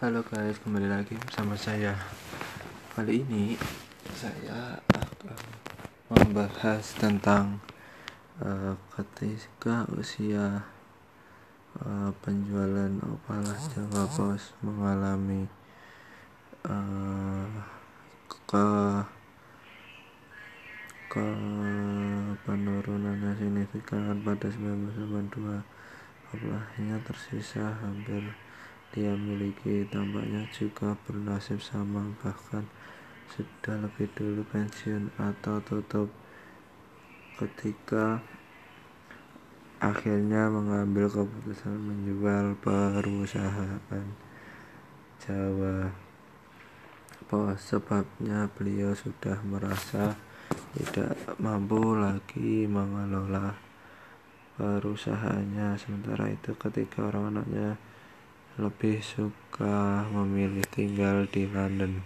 Halo guys, kembali lagi bersama saya. Kali ini saya akan membahas tentang uh, ketika usia uh, penjualan opalas Jawa Pos mengalami uh, ke ke penurunan yang signifikan pada 1982 opalanya tersisa hampir dia miliki tampaknya juga bernasib sama bahkan sudah lebih dulu pensiun atau tutup. Ketika akhirnya mengambil keputusan menjual perusahaan Jawa Pos sebabnya beliau sudah merasa tidak mampu lagi mengelola perusahaannya. Sementara itu ketika orang anaknya lebih suka memilih tinggal di London